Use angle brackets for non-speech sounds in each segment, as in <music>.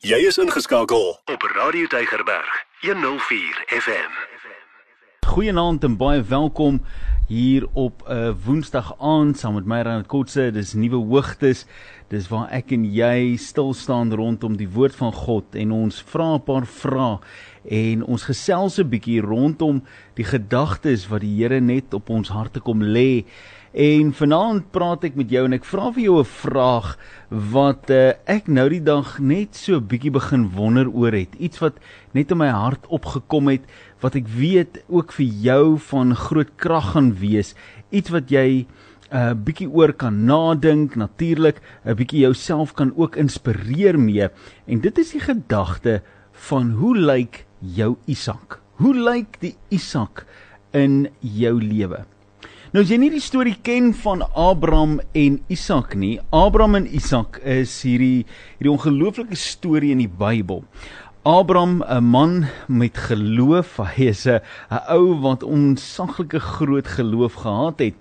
Jy is ingeskakel op Radio Tygerberg 104 FM. Goeienaand en baie welkom hier op 'n uh, Woensdag aand saam met my Rand Kotse. Dis nuwe hoogtes. Dis waar ek en jy stil staan rondom die woord van God en ons vra 'n paar vrae en ons gesels 'n bietjie rondom die gedagtes wat die Here net op ons harte kom lê. En vanaand praat ek met jou en ek vra vir jou 'n vraag wat uh, ek nou die dag net so bietjie begin wonder oor het. Iets wat net in my hart opgekom het wat ek weet ook vir jou van groot krag gaan wees. Iets wat jy 'n uh, bietjie oor kan nadink, natuurlik 'n bietjie jouself kan ook inspireer mee. En dit is die gedagte van hoe lyk jou Isak? Hoe lyk die Isak in jou lewe? Nou as jy nie die storie ken van Abraham en Isak nie, Abraham en Isak is hierdie hierdie ongelooflike storie in die Bybel. Abraham, 'n man met geloof, <laughs> hy is 'n ou wat onsaglike groot geloof gehad het.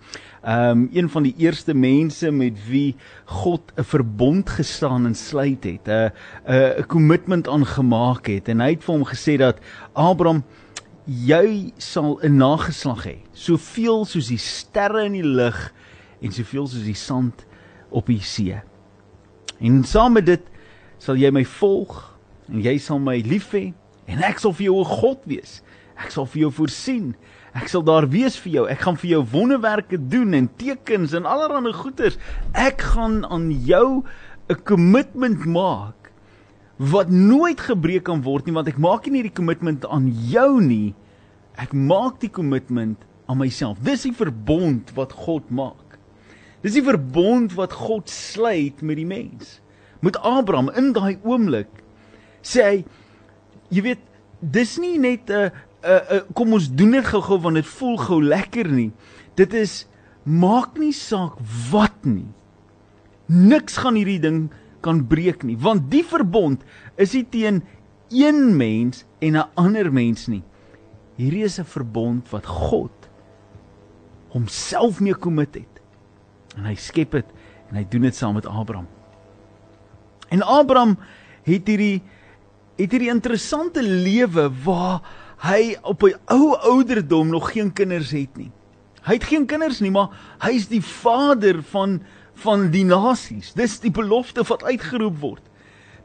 Um een van die eerste mense met wie God 'n verbond gestaan en sluit het, 'n 'n kommitment aangemaak het en hy het vir hom gesê dat Abraham jy sal 'n nageslag hê, soveel soos die sterre in die lug en soveel soos die sand op die see. En saam met dit sal jy my volg en jy sal my lief hê en ek sal vir jou 'n God wees. Ek sal vir jou voorsien. Ek sal daar wees vir jou. Ek gaan vir jou wonderwerke doen en tekens en allerlei goeders. Ek gaan aan jou 'n kommitment maak wat nooit gebreek kan word nie want ek maak nie die kommitment aan jou nie. Ek maak die kommitment aan myself. Dis die verbond wat God maak. Dis die verbond wat God sluit met die mens. Met Abraham in daai oomblik sê hy jy weet dis nie net 'n 'n kom ons doen dit gou-gou want dit voel gou lekker nie. Dit is maak nie saak wat nie. Niks gaan hierdie ding kan breek nie, want die verbond is nie teen een mens en 'n ander mens nie. Hierdie is 'n verbond wat God homself mee kommit het. En hy skep dit en hy doen dit saam met Abraham. En Abraham het hierdie het hierdie interessante lewe waar hy op 'n ou ouderdom nog geen kinders het nie. Hy het geen kinders nie, maar hy is die vader van van die nasies. Dis die belofte wat uitgeroep word.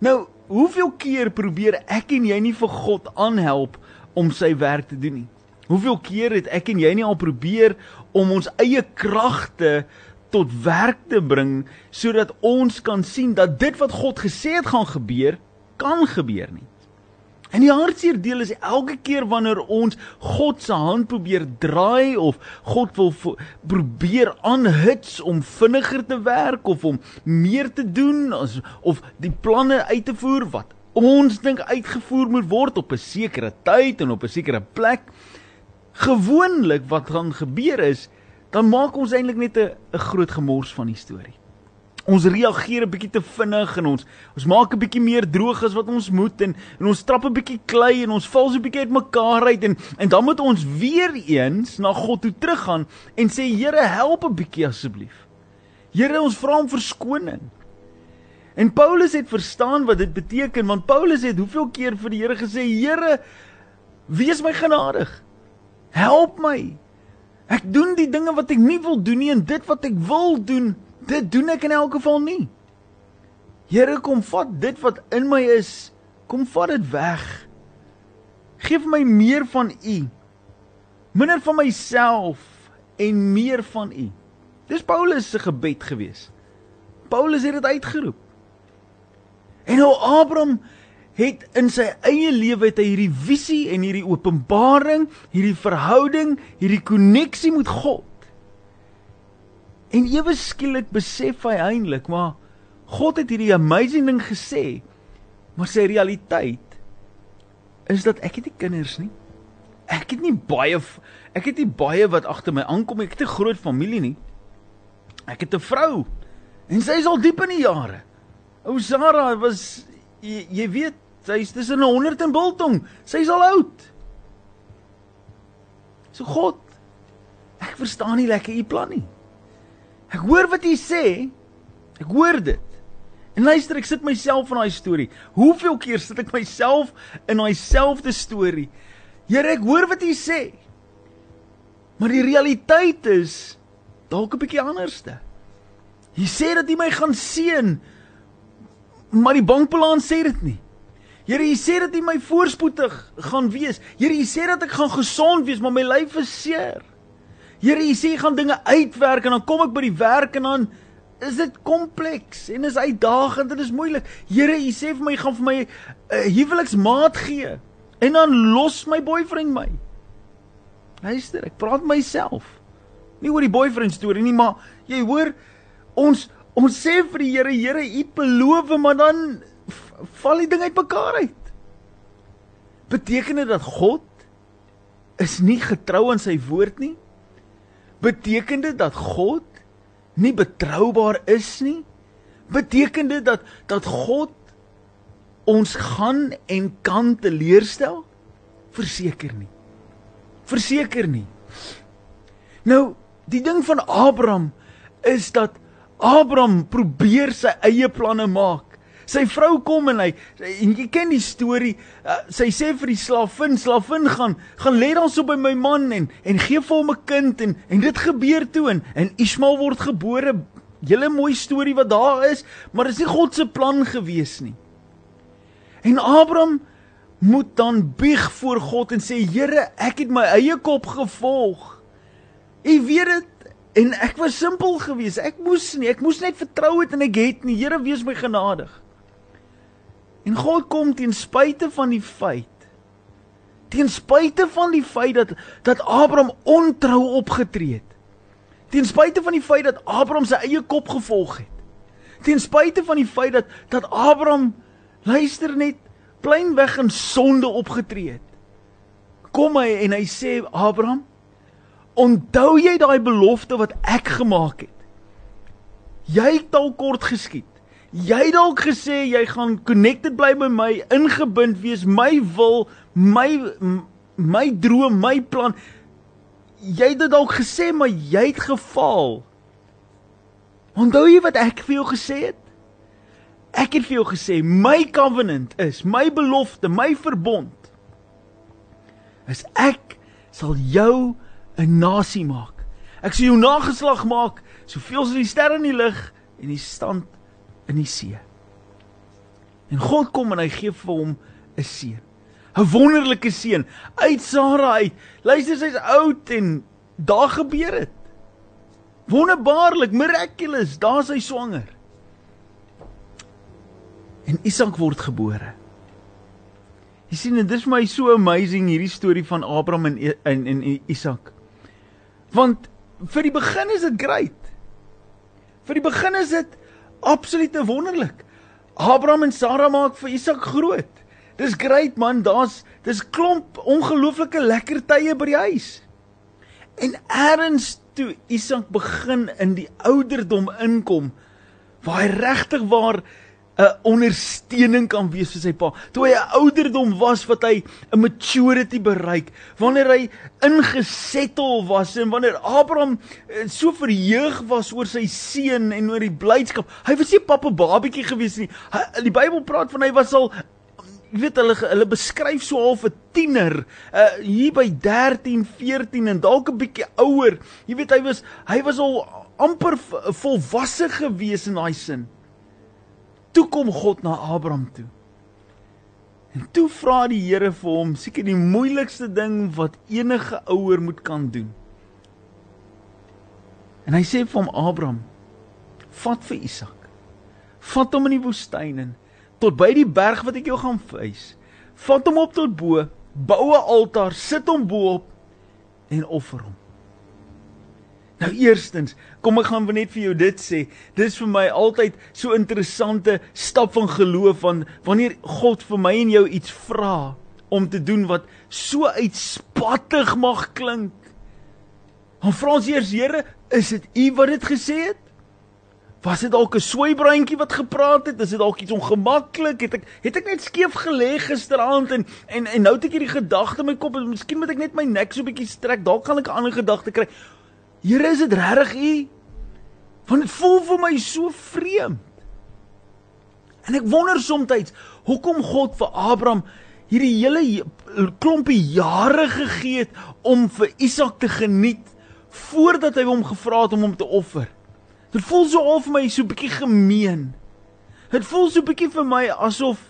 Nou, hoeveel keer probeer ek en jy nie vir God aanhelp om sy werk te doen nie? Hoeveel keer het ek en jy nie al probeer om ons eie kragte tot werk te bring sodat ons kan sien dat dit wat God gesê het gaan gebeur, kan gebeur nie? En die hartseer deel is elke keer wanneer ons God se hand probeer draai of God wil probeer aanhits om vinniger te werk of om meer te doen as, of die planne uit te voer wat ons dink uitgevoer moet word op 'n sekere tyd en op 'n sekere plek. Gewoonlik wat gaan gebeur is, dan maak ons eintlik net 'n groot gemors van die storie ons reageer 'n bietjie te vinnig en ons ons maak 'n bietjie meer droog as wat ons moet en en ons trap 'n bietjie klei en ons val so 'n bietjie uitmekaar uit en en dan moet ons weer eens na God toe teruggaan en sê Here help 'n bietjie asseblief. Here ons vra om verskoning. En Paulus het verstaan wat dit beteken want Paulus het hoeveel keer vir die Here gesê Here wees my genadig. Help my. Ek doen die dinge wat ek nie wil doen nie en dit wat ek wil doen Dit doen ek in elk geval nie. Here kom vat dit wat in my is, kom vat dit weg. Geef my meer van U. Minder van myself en meer van U. Dis Paulus se gebed gewees. Paulus het dit uitgeroep. En nou Abraham het in sy eie lewe het hy hierdie visie en hierdie openbaring, hierdie verhouding, hierdie koneksie met God. En ewe skielik besef hy eintlik, maar God het hierdie amazing ding gesê. Maar sy realiteit is dat ek het nie kinders nie. Ek het nie baie ek het nie baie wat agter my aankom. Ek het 'n groot familie nie. Ek het 'n vrou en sy is al diep in die jare. Ou Sarah was jy, jy weet, sy is tussen 100 en biltong. Sy is al oud. So God, ek verstaan nie lekker u plan nie. Ek hoor wat jy sê. Ek hoor dit. En luister, ek sit myself in daai storie. Hoeveel keer sit ek myself in daai selfde storie? Here, ek hoor wat U sê. Maar die realiteit is dalk 'n bietjie anderste. Jy sê dat U my gaan seën, maar die bankplan sê dit nie. Here, U sê dat U my voorspoedig gaan wees. Here, U sê dat ek gaan gesond wees, maar my lyf is seer. Here, U sê gaan dinge uitwerk en dan kom ek by die werk en dan is dit kompleks en is uitdagend en is moeilik. Here, U sê vir my gaan vir my 'n uh, huweliksmaat gee en dan los my boyfriend my. Luister, ek praat myself. Nie oor die boyfriend storie nie, maar jy hoor ons ons sê vir die Here, Here, U beloof, maar dan val die ding uitmekaar uit. Beteken dit dat God is nie getrou aan sy woord nie? Beteken dit dat God nie betroubaar is nie? Beteken dit dat dat God ons gaan en kan teleurstel? Verseker nie. Verseker nie. Nou, die ding van Abraham is dat Abraham probeer sy eie planne maak. Sy vrou kom en hy en jy ken die storie. Uh, sy sê vir die slavin, slavin gaan gaan lê dan so by my man en en gee vir hom 'n kind en en dit gebeur toe en en Ismael word gebore. Julle mooi storie wat daar is, maar dit is nie God se plan gewees nie. En Abraham moet dan bieg voor God en sê Here, ek het my eie kop gevolg. U weet dit en ek was simpel geweest. Ek moes nie, ek moes net vertrou het en ek het nie. Here, wees my genadig. En God kom ten spyte van die feit ten spyte van die feit dat dat Abraham ontrou opgetree het. Ten spyte van die feit dat Abraham sy eie kop gevolg het. Ten spyte van die feit dat dat Abraham luister net pleinweg in sonde opgetree het. Kom hy en hy sê Abraham, onthou jy daai belofte wat ek gemaak het? Jy het dalk kort geskiet. Jy dalk gesê jy gaan connected bly by my, ingebind wees, my wil, my my droom, my plan. Jy het dit dalk gesê, maar jy het gefaal. Onthou jy wat ek vir jou gesê het? Ek het vir jou gesê my covenant is, my belofte, my verbond is ek sal jou 'n nasie maak. Ek sal jou nageslag maak soveel soos die sterre in die lug en die stand in die see. En God kom en hy gee vir hom 'n seun. 'n Wonderlike seun uit Sara uit. Luister, sy's oud en daar gebeur dit. Wonderbaarlik, miraculous, daar's hy swanger. En Isak word gebore. Jy sien, dit is vir my so amazing hierdie storie van Abraham en en en Isak. Want vir die begin is dit great. Vir die begin is dit absolute wonderlik. Abraham en Sara maak vir Isak groot. Dis great man, daar's dis klomp ongelooflike lekker tye by die huis. En eers toe Isak begin in die ouderdom inkom, waar hy regtig waar 'n ondersteuning kan wees vir sy pa. Toe hy 'n ouderdom was wat hy 'n maturity bereik, wanneer hy ingesettel was en wanneer Abraham eh, so verheug was oor sy seun en oor die blydskap. Hy was nie pappa babietjie gewees nie. Hy, die Bybel praat van hy was al jy weet hulle hulle beskryf so half 'n tiener uh, hier by 13, 14 en dalk 'n bietjie ouer. Jy weet hy was hy was al amper volwasse gewees in daai sin toe kom God na Abraham toe. En toe vra die Here vir hom, seker die moeilikste ding wat enige ouer moet kan doen. En hy sê vir hom Abraham, vat vir Isak. Vat hom in die woestyn in tot by die berg wat ek jou gaan wys. Vat hom op tot bo, bou 'n altaar, sit hom bo-op en offer hom. Nou eerstens, kom ek gaan net vir jou dit sê. Dis vir my altyd so interessante stap van geloof van wanneer God vir my en jou iets vra om te doen wat so uitspattig mag klink. Dan vra ons eers, Here, is dit U wat dit gesê het? Was dit dalk 'n swaaibreintjie wat gepraat het? Is dit dalk iets ongemaklik? Het ek het ek net skeef gelê gisteraand en en en nou het ek hierdie gedagte in my kop, miskien moet ek net my nek so 'n bietjie strek. Dalk kan ek 'n ander gedagte kry. Here, is dit regtig U? Want dit voel vir my so vreemd. En ek wonder soms hoekom God vir Abraham hierdie hele klompie jare gegee het om vir Isak te geniet voordat hy hom gevra het om hom te offer. Dit voel so al vir my so bietjie gemeen. Dit voel so bietjie vir my asof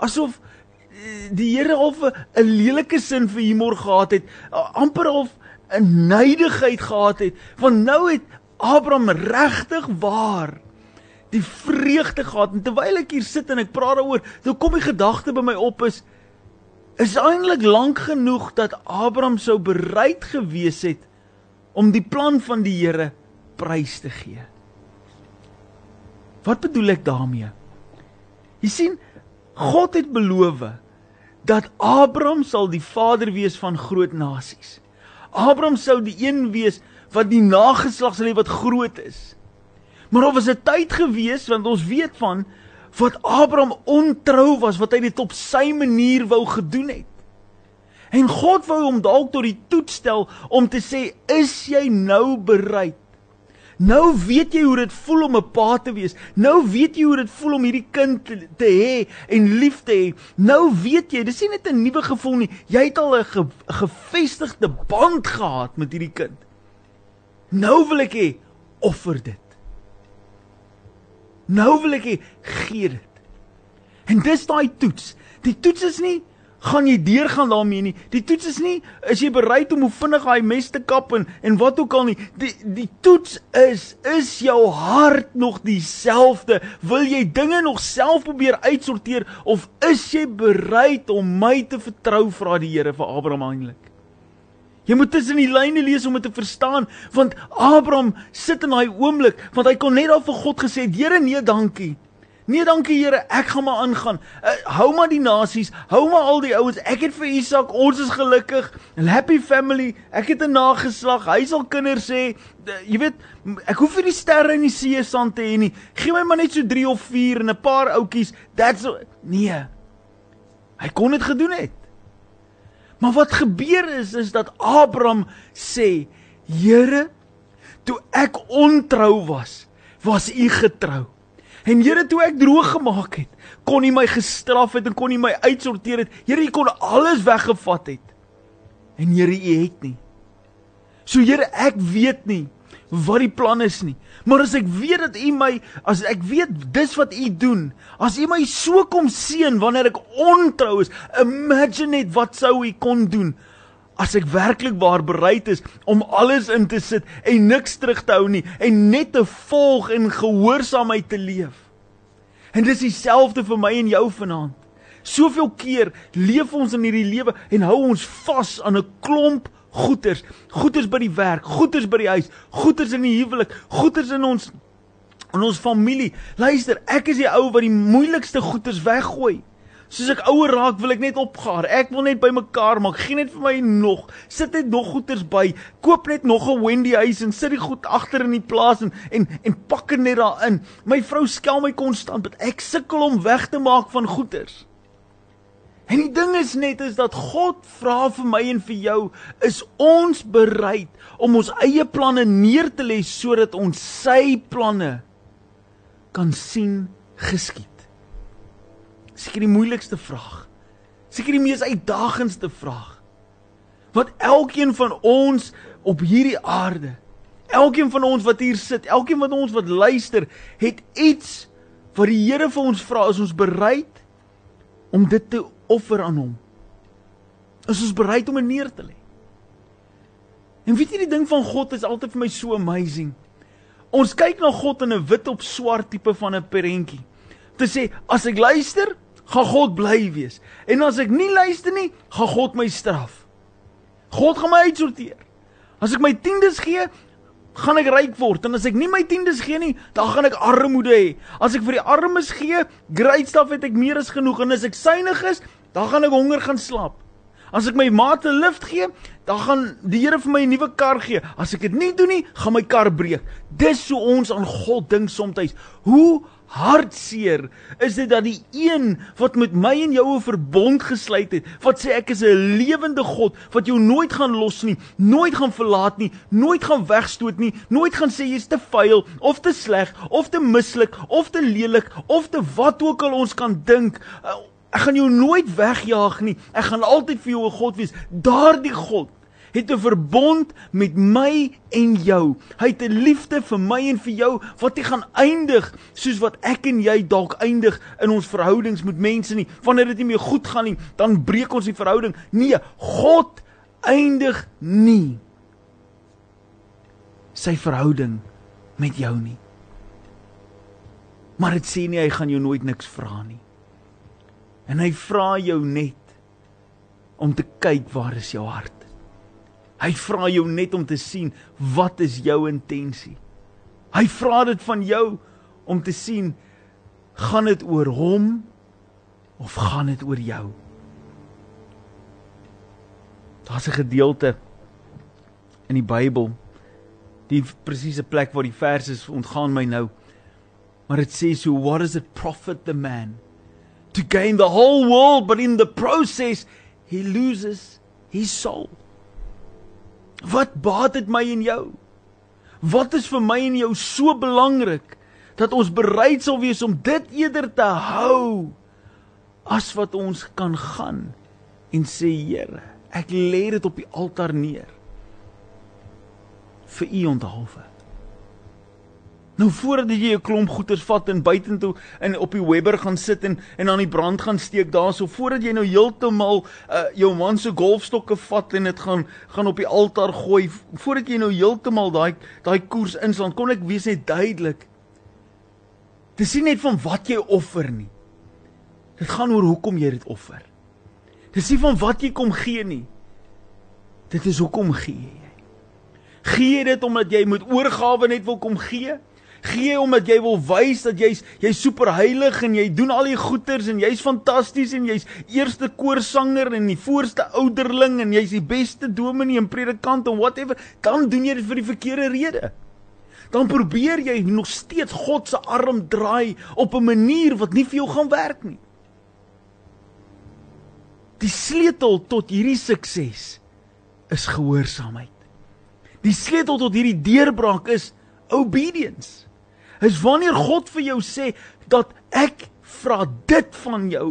asof eh, die Here al 'n lelike sin vir humor gehad het, amper al 'n neidigheid gehad het, want nou het Abraham regtig waar die vreugde gehad en terwyl ek hier sit en ek praat daaroor, dan kom die gedagte by my op is is eintlik lank genoeg dat Abraham sou bereid gewees het om die plan van die Here prys te gee. Wat bedoel ek daarmee? Jy sien, God het beloof dat Abraham sal die vader wees van groot nasies. Abraham sou die een wees wat die nageslag sal hê wat groot is. Maar of was 'n tyd gewees want ons weet van wat Abraham ontrou was wat hy dit op sy manier wou gedoen het. En God wou hom dalk tot die toets stel om te sê, "Is jy nou bereid Nou weet jy hoe dit voel om 'n pa te wees. Nou weet jy hoe dit voel om hierdie kind te, te hê en lief te hê. Nou weet jy, dis nie net 'n nuwe gevoel nie. Jy het al 'n ge, gevestigde band gehad met hierdie kind. Nou wil ek hê offer dit. Nou wil ek hê gee dit. En dis daai toets. Die toets is nie gaan jy deurgaan daarmee nie. Die toets is nie is jy bereid om hoe vinnig daai mes te kap en en wat ook al nie. Die die toets is is jou hart nog dieselfde? Wil jy dinge nog self probeer uitsorteer of is jy bereid om my te vertrou vra die Here vir Abraham eintlik? Jy moet tussen die lyne lees om dit te verstaan want Abraham sit in daai oomblik want hy kon net al vir God gesê, "Here, nee, dankie." Nee, dankie Here, ek gaan maar aangaan. Uh, hou maar die nasies, hou maar al die ouens. Ek het vir Isak, ons is gelukkig. Happy family. Ek het 'n nageslag. Hy sal kinders hê. Jy weet, ek hoef nie die sterre in die see sand te hê nie. Gee my maar net so 3 of 4 en 'n paar ouetjies. That's nee. Hy kon dit gedoen het. Maar wat gebeur is is dat Abraham sê, Here, toe ek ontrou was, was u getrou. En Here, toe ek droog gemaak het, kon U my gestraf het en kon U my uitsorteer het. Here, U kon alles weggevat het. En Here, U het nie. So Here, ek weet nie wat die plan is nie. Maar as ek weet dat U my, as ek weet dis wat U doen, as U my so kom seën wanneer ek ontrou is, imagine net wat sou U kon doen as ek werklik waar bereid is om alles in te sit en niks terug te hou nie en net te volg en gehoorsaamheid te leef. En dis dieselfde vir my en jou vanaand. Soveel keer leef ons in hierdie lewe en hou ons vas aan 'n klomp goeders, goeders by die werk, goeders by die huis, goeders in die huwelik, goeders in ons in ons familie. Luister, ek is die ou wat die moeilikste goeders weggooi. Soos ek ouer raak, wil ek net opgaar. Ek wil net bymekaar maak. Geen net vir my nog. Sit net nog goeders by. Koop net nog 'n Wendy huis en sit die goed agter in die plaas en en en pak dit net daarin. My vrou skel my konstant, want ek sukkel om weg te maak van goeders. En die ding is net is dat God vra vir my en vir jou, is ons bereid om ons eie planne neer te lê sodat ons sy planne kan sien geskied? Seker die moeilikste vraag. Seker die mees uitdagendste vraag. Wat elkeen van ons op hierdie aarde, elkeen van ons wat hier sit, elkeen van ons wat luister, het iets wat die Here vir ons vra, is ons bereid om dit te offer aan hom? Is ons bereid om dit neer te lê? En weet jy die ding van God is altyd vir my so amazing. Ons kyk na God in 'n wit op swart tipe van 'n prentjie. Te sê as ek luister, gaan God bly wees. En as ek nie luister nie, gaan God my straf. God gaan my uitsorteer. As ek my tiendes gee, gaan ek ryk word en as ek nie my tiendes gee nie, dan gaan ek armoede hê. As ek vir die armes gee, great stuff het ek meer as genoeg en as ek suinig is, dan gaan ek honger gaan slaap. As ek my maat 'n lift gee, dan gaan die Here vir my 'n nuwe kar gee. As ek dit nie doen nie, gaan my kar breek. Dis so ons aan God dink soms. Hoe hartseer is dit dat die een wat met my en jou 'n verbond gesluit het, wat sê ek is 'n lewende God wat jou nooit gaan los nie, nooit gaan verlaat nie, nooit gaan wegstoot nie, nooit gaan sê jy's te vuil of te sleg of te mislik of te lelik of te wat ook al ons kan dink. Ek gaan jou nooit wegjaag nie. Ek gaan altyd vir jou 'n God wees. Daardie God het 'n verbond met my en jou. Hy het 'n liefde vir my en vir jou wat nie gaan eindig soos wat ek en jy dalk eindig in ons verhoudings met mense nie. Wanneer dit nie meer goed gaan nie, dan breek ons die verhouding. Nee, God eindig nie sy verhouding met jou nie. Maar dit sê nie hy gaan jou nooit niks vra nie. En hy vra jou net om te kyk waar is jou hart. Hy vra jou net om te sien wat is jou intensie. Hy vra dit van jou om te sien gaan dit oor hom of gaan dit oor jou? Daar's 'n gedeelte in die Bybel die presiese plek waar die vers is ontgaan my nou. Maar dit sê so what does it profit the man to gain the whole world but in the process he loses his soul? Wat baat dit my en jou? Wat is vir my en jou so belangrik dat ons bereid sal wees om dit eerder te hou as wat ons kan gaan en sê Here, ek lê dit op die altaar neer vir u onthaalwe. Nou voordat jy 'n klomp goeders vat en buitentoe en op die Webber gaan sit en en aan die brand gaan steek daarso voordat jy nou heeltemal uh, jou man se golfstokke vat en dit gaan gaan op die altaar gooi voordat jy nou heeltemal daai daai koers inslaan kon ek wees net duidelik. Dit sien net van wat jy offer nie. Dit gaan oor hoekom jy dit offer. Dit sien van wat jy kom gee nie. Dit is hoekom gee jy. Gee jy dit omdat jy met oorgawe net wil kom gee? Gee omdat jy wil wys dat jy's jy's super heilig en jy doen al die goeders en jy's fantasties en jy's eerste koorsanger en die voorste ouderling en jy's die beste dominee en predikant en whatever, dan doen jy dit vir die verkeerde rede. Dan probeer jy nog steeds God se arm draai op 'n manier wat nie vir jou gaan werk nie. Die sleutel tot hierdie sukses is gehoorsaamheid. Die sleutel tot hierdie deurbraak is obedience is wanneer God vir jou sê dat ek vra dit van jou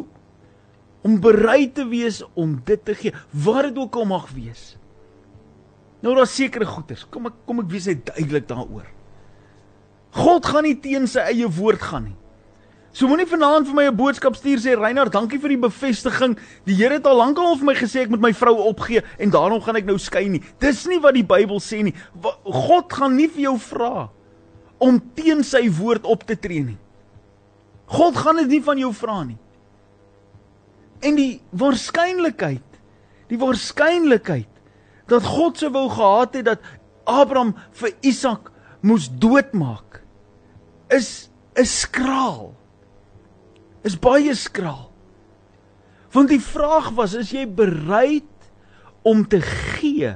om bereid te wees om dit te gee wat dit ook al mag wees. Nou daar's sekere goeders. Kom ek kom ek wees net duidelik daaroor. God gaan nie teen sy eie woord gaan nie. So moenie vanaand vir my 'n boodskap stuur sê Reinhard, dankie vir die bevestiging. Die Here het al lankal al vir my gesê ek moet my vrou opgee en daarom gaan ek nou skei nie. Dis nie wat die Bybel sê nie. God gaan nie vir jou vra om teen sy woord op te tree nie. God gaan dit nie van jou vra nie. En die waarskynlikheid, die waarskynlikheid dat God se wou gehad het dat Abraham vir Isak moes doodmaak is 'n skraal. Is baie skraal. Want die vraag was, is jy bereid om te gee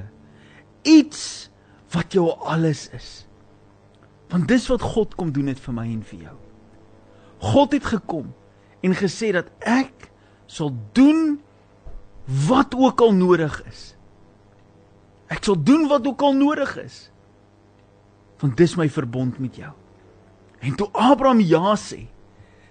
iets wat jou alles is? Want dis wat God kom doen het vir my en vir jou. God het gekom en gesê dat ek sal doen wat ook al nodig is. Ek sal doen wat ook al nodig is. Want dis my verbond met jou. En toe Abraham ja sê,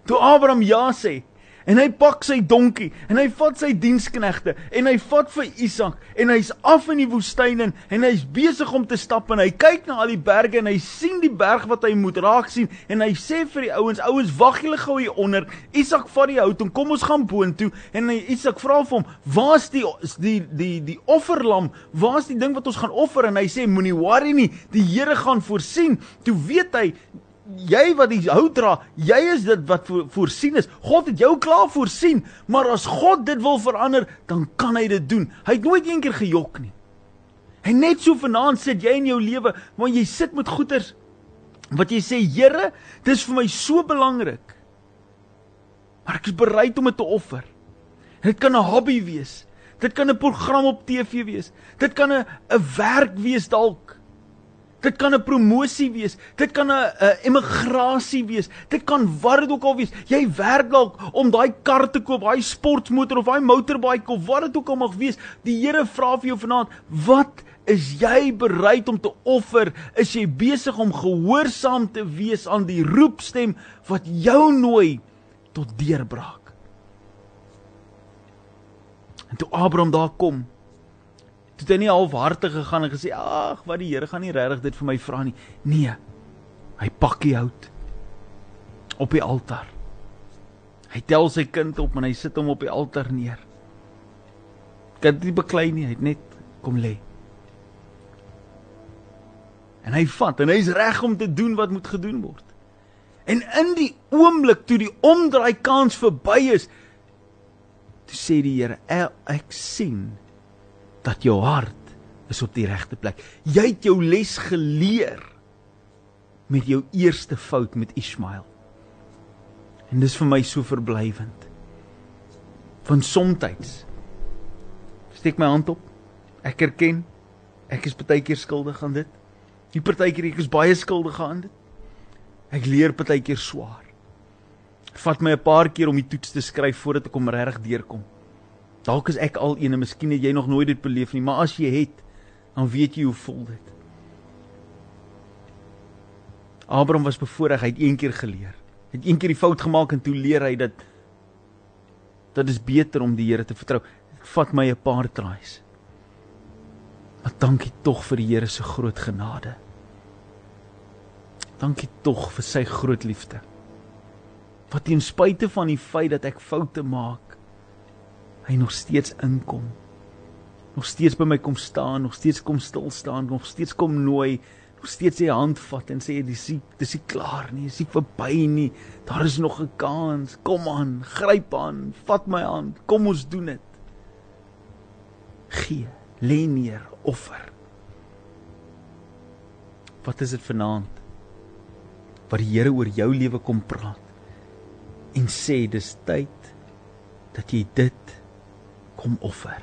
toe Abraham ja sê, En hy pak sy donkie en hy vat sy diensknegte en hy vat vir Isak en hy's af in die woestyn en, en hy's besig om te stap en hy kyk na al die berge en hy sien die berg wat hy moet raak sien en hy sê vir die ouens ouens wag julle gou hier onder Isak vat die hout en kom ons gaan boontoe en hy Isak vra vir hom waar's die die die die offerlam? Waar's die ding wat ons gaan offer? En hy sê moenie worry nie die Here gaan voorsien. Toe weet hy jy wat die hout dra, jy is dit wat voor, voorsien is. God het jou klaar voorsien, maar as God dit wil verander, dan kan hy dit doen. Hy het nooit eendag gejok nie. En net so vanaand sit jy in jou lewe, waar jy sit met goeders wat jy sê, Here, dis vir my so belangrik. Maar ek is bereid om dit te offer. Dit kan 'n hobby wees. Dit kan 'n program op TV wees. Dit kan 'n 'n werk wees dalk. Dit kan 'n promosie wees. Dit kan 'n 'n emigrasie wees. Dit kan wat dit ook al wees. Jy werk dalk om daai kar te koop, daai sportmotor of daai motorbike of wat dit ook al mag wees. Die Here vra vir jou vanaand, wat is jy bereid om te offer? Is jy besig om gehoorsaam te wees aan die roepstem wat jou nooi tot deurbraak? En toe Abraham daar kom, toe het hy nie halfhartig gegaan en gesê, "Ag, wat die Here gaan nie regtig dit vir my vra nie." Nee. Hy pak die hout op die altaar. Hy tel sy kind op en hy sit hom op die altaar neer. Kind nie beklei nie, hy het net kom lê. En hy vat en hy's reg om te doen wat moet gedoen word. En in die oomblik toe die omdraai kans verby is, Toe sê die Here, ek sien dat jou hart is op die regte plek. Jy het jou les geleer met jou eerste fout met Ismael. En dis vir my so verblywend. Van soms steek my hand op. Ek erken ek is baie keer skuldig aan dit. Die partykeer ek is baie skuldig aan dit. Ek leer baie keer swaar vat my 'n paar keer om die toets te skryf voordat ek hom regtig deurkom. Dalk is ek al eene, miskien het jy nog nooit dit beleef nie, maar as jy het, dan weet jy hoe voel dit. Abraham was bevoorreg, hy het een keer geleer. Hy het een keer die fout gemaak en toe leer hy dat dit is beter om die Here te vertrou. Dit vat my 'n paar tries. Maar dankie tog vir die Here se groot genade. Dankie tog vir sy groot liefde wat ten spyte van die feit dat ek foute maak, hy nog steeds inkom. Nog steeds by my kom staan, nog steeds kom stil staan, nog steeds kom nooi, nog steeds sy hand vat en sê dis dis is klaar nie, dis nie verby nie. Daar is nog 'n kans. Kom aan, gryp aan, vat my hand. Kom ons doen dit. Gee, lê neer, offer. Wat is dit vanaand? Wat die Here oor jou lewe kom praat? en sê dis tyd dat jy dit kom offer.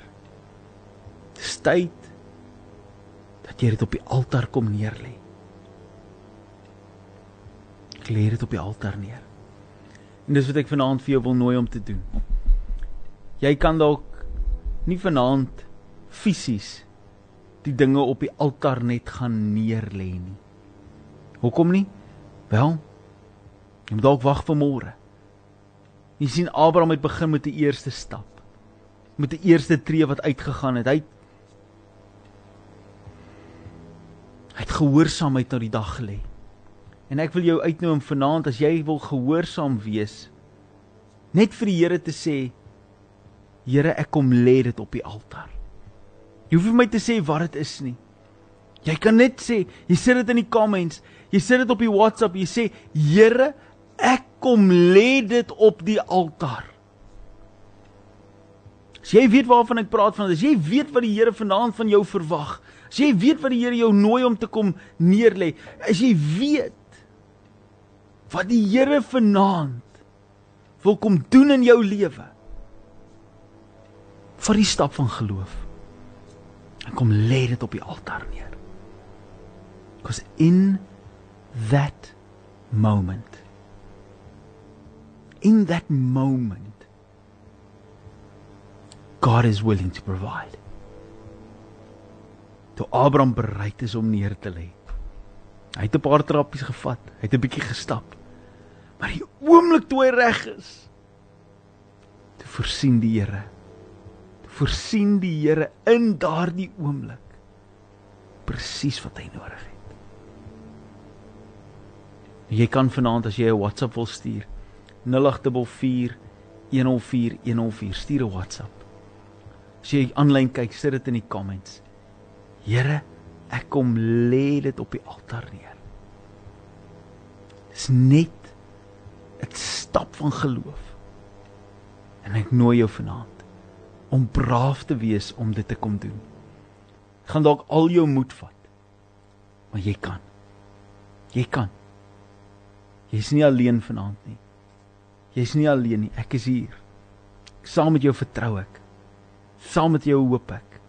Dis tyd dat jy dit op die altaar kom neerlê. Ek lê dit op die altaar neer. En dis wat ek vanaand vir jou wil nooi om te doen. Jy kan dalk nie vanaand fisies die dinge op die altaar net gaan neerlê nie. Hoekom nie? Wel, jy moet dalk wag vir môre. Jy sien Abraham het begin met die eerste stap. Met die eerste tree wat uitgegaan het. Hy het hy het gehoorsaamheid tot die dag gelê. En ek wil jou uitnooi om vanaand as jy wil gehoorsaam wees net vir die Here te sê Here ek kom lê dit op die altaar. Jy hoef nie my te sê wat dit is nie. Jy kan net sê, jy sit dit in die comments, jy sit dit op die WhatsApp, jy sê Here ek kom lê dit op die altaar. As jy weet waarvan ek praat van, as jy weet wat die Here vanaand van jou verwag, as jy weet wat die Here jou nooi om te kom neerlê, as jy weet wat die Here vanaand wil kom doen in jou lewe, vir die stap van geloof. En kom lê dit op die altaar neer. Because in that moment in that moment, God is willing to provide. Toe Abraham bereid is om neer te lê. Hy het 'n paar trappies gevat, hy het 'n bietjie gestap. Maar die oomblik toe hy reg is, toe voorsien die Here. Toe voorsien die Here in daardie oomblik presies wat hy nodig het. Jy kan vanaand as jy 'n WhatsApp wil stuur, 0844 104 104 stuur 'n WhatsApp. As jy aanlyn kyk, sit dit in die comments. Here, ek kom lê dit op die altaar neer. Dis net 'n stap van geloof. En ek nooi jou vanaand om braaf te wees om dit te kom doen. Gaan dalk al jou moed vat. Maar jy kan. Jy kan. Jy's nie alleen vanaand nie. Jy's nie alleen nie. Ek is hier. Saam met jou vertrou ek. Saam met jou hoop ek.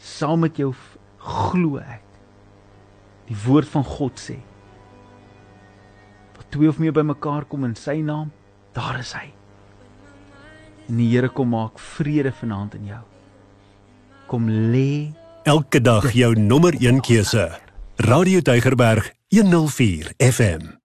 Saam met jou glo ek. Die woord van God sê: Wat twee of meer bymekaar kom in sy naam, daar is hy. En die Here kom maak vrede vanaand in jou. Kom lê elke dag jou nommer 1 keuse. Radio Deugerberg 104 FM.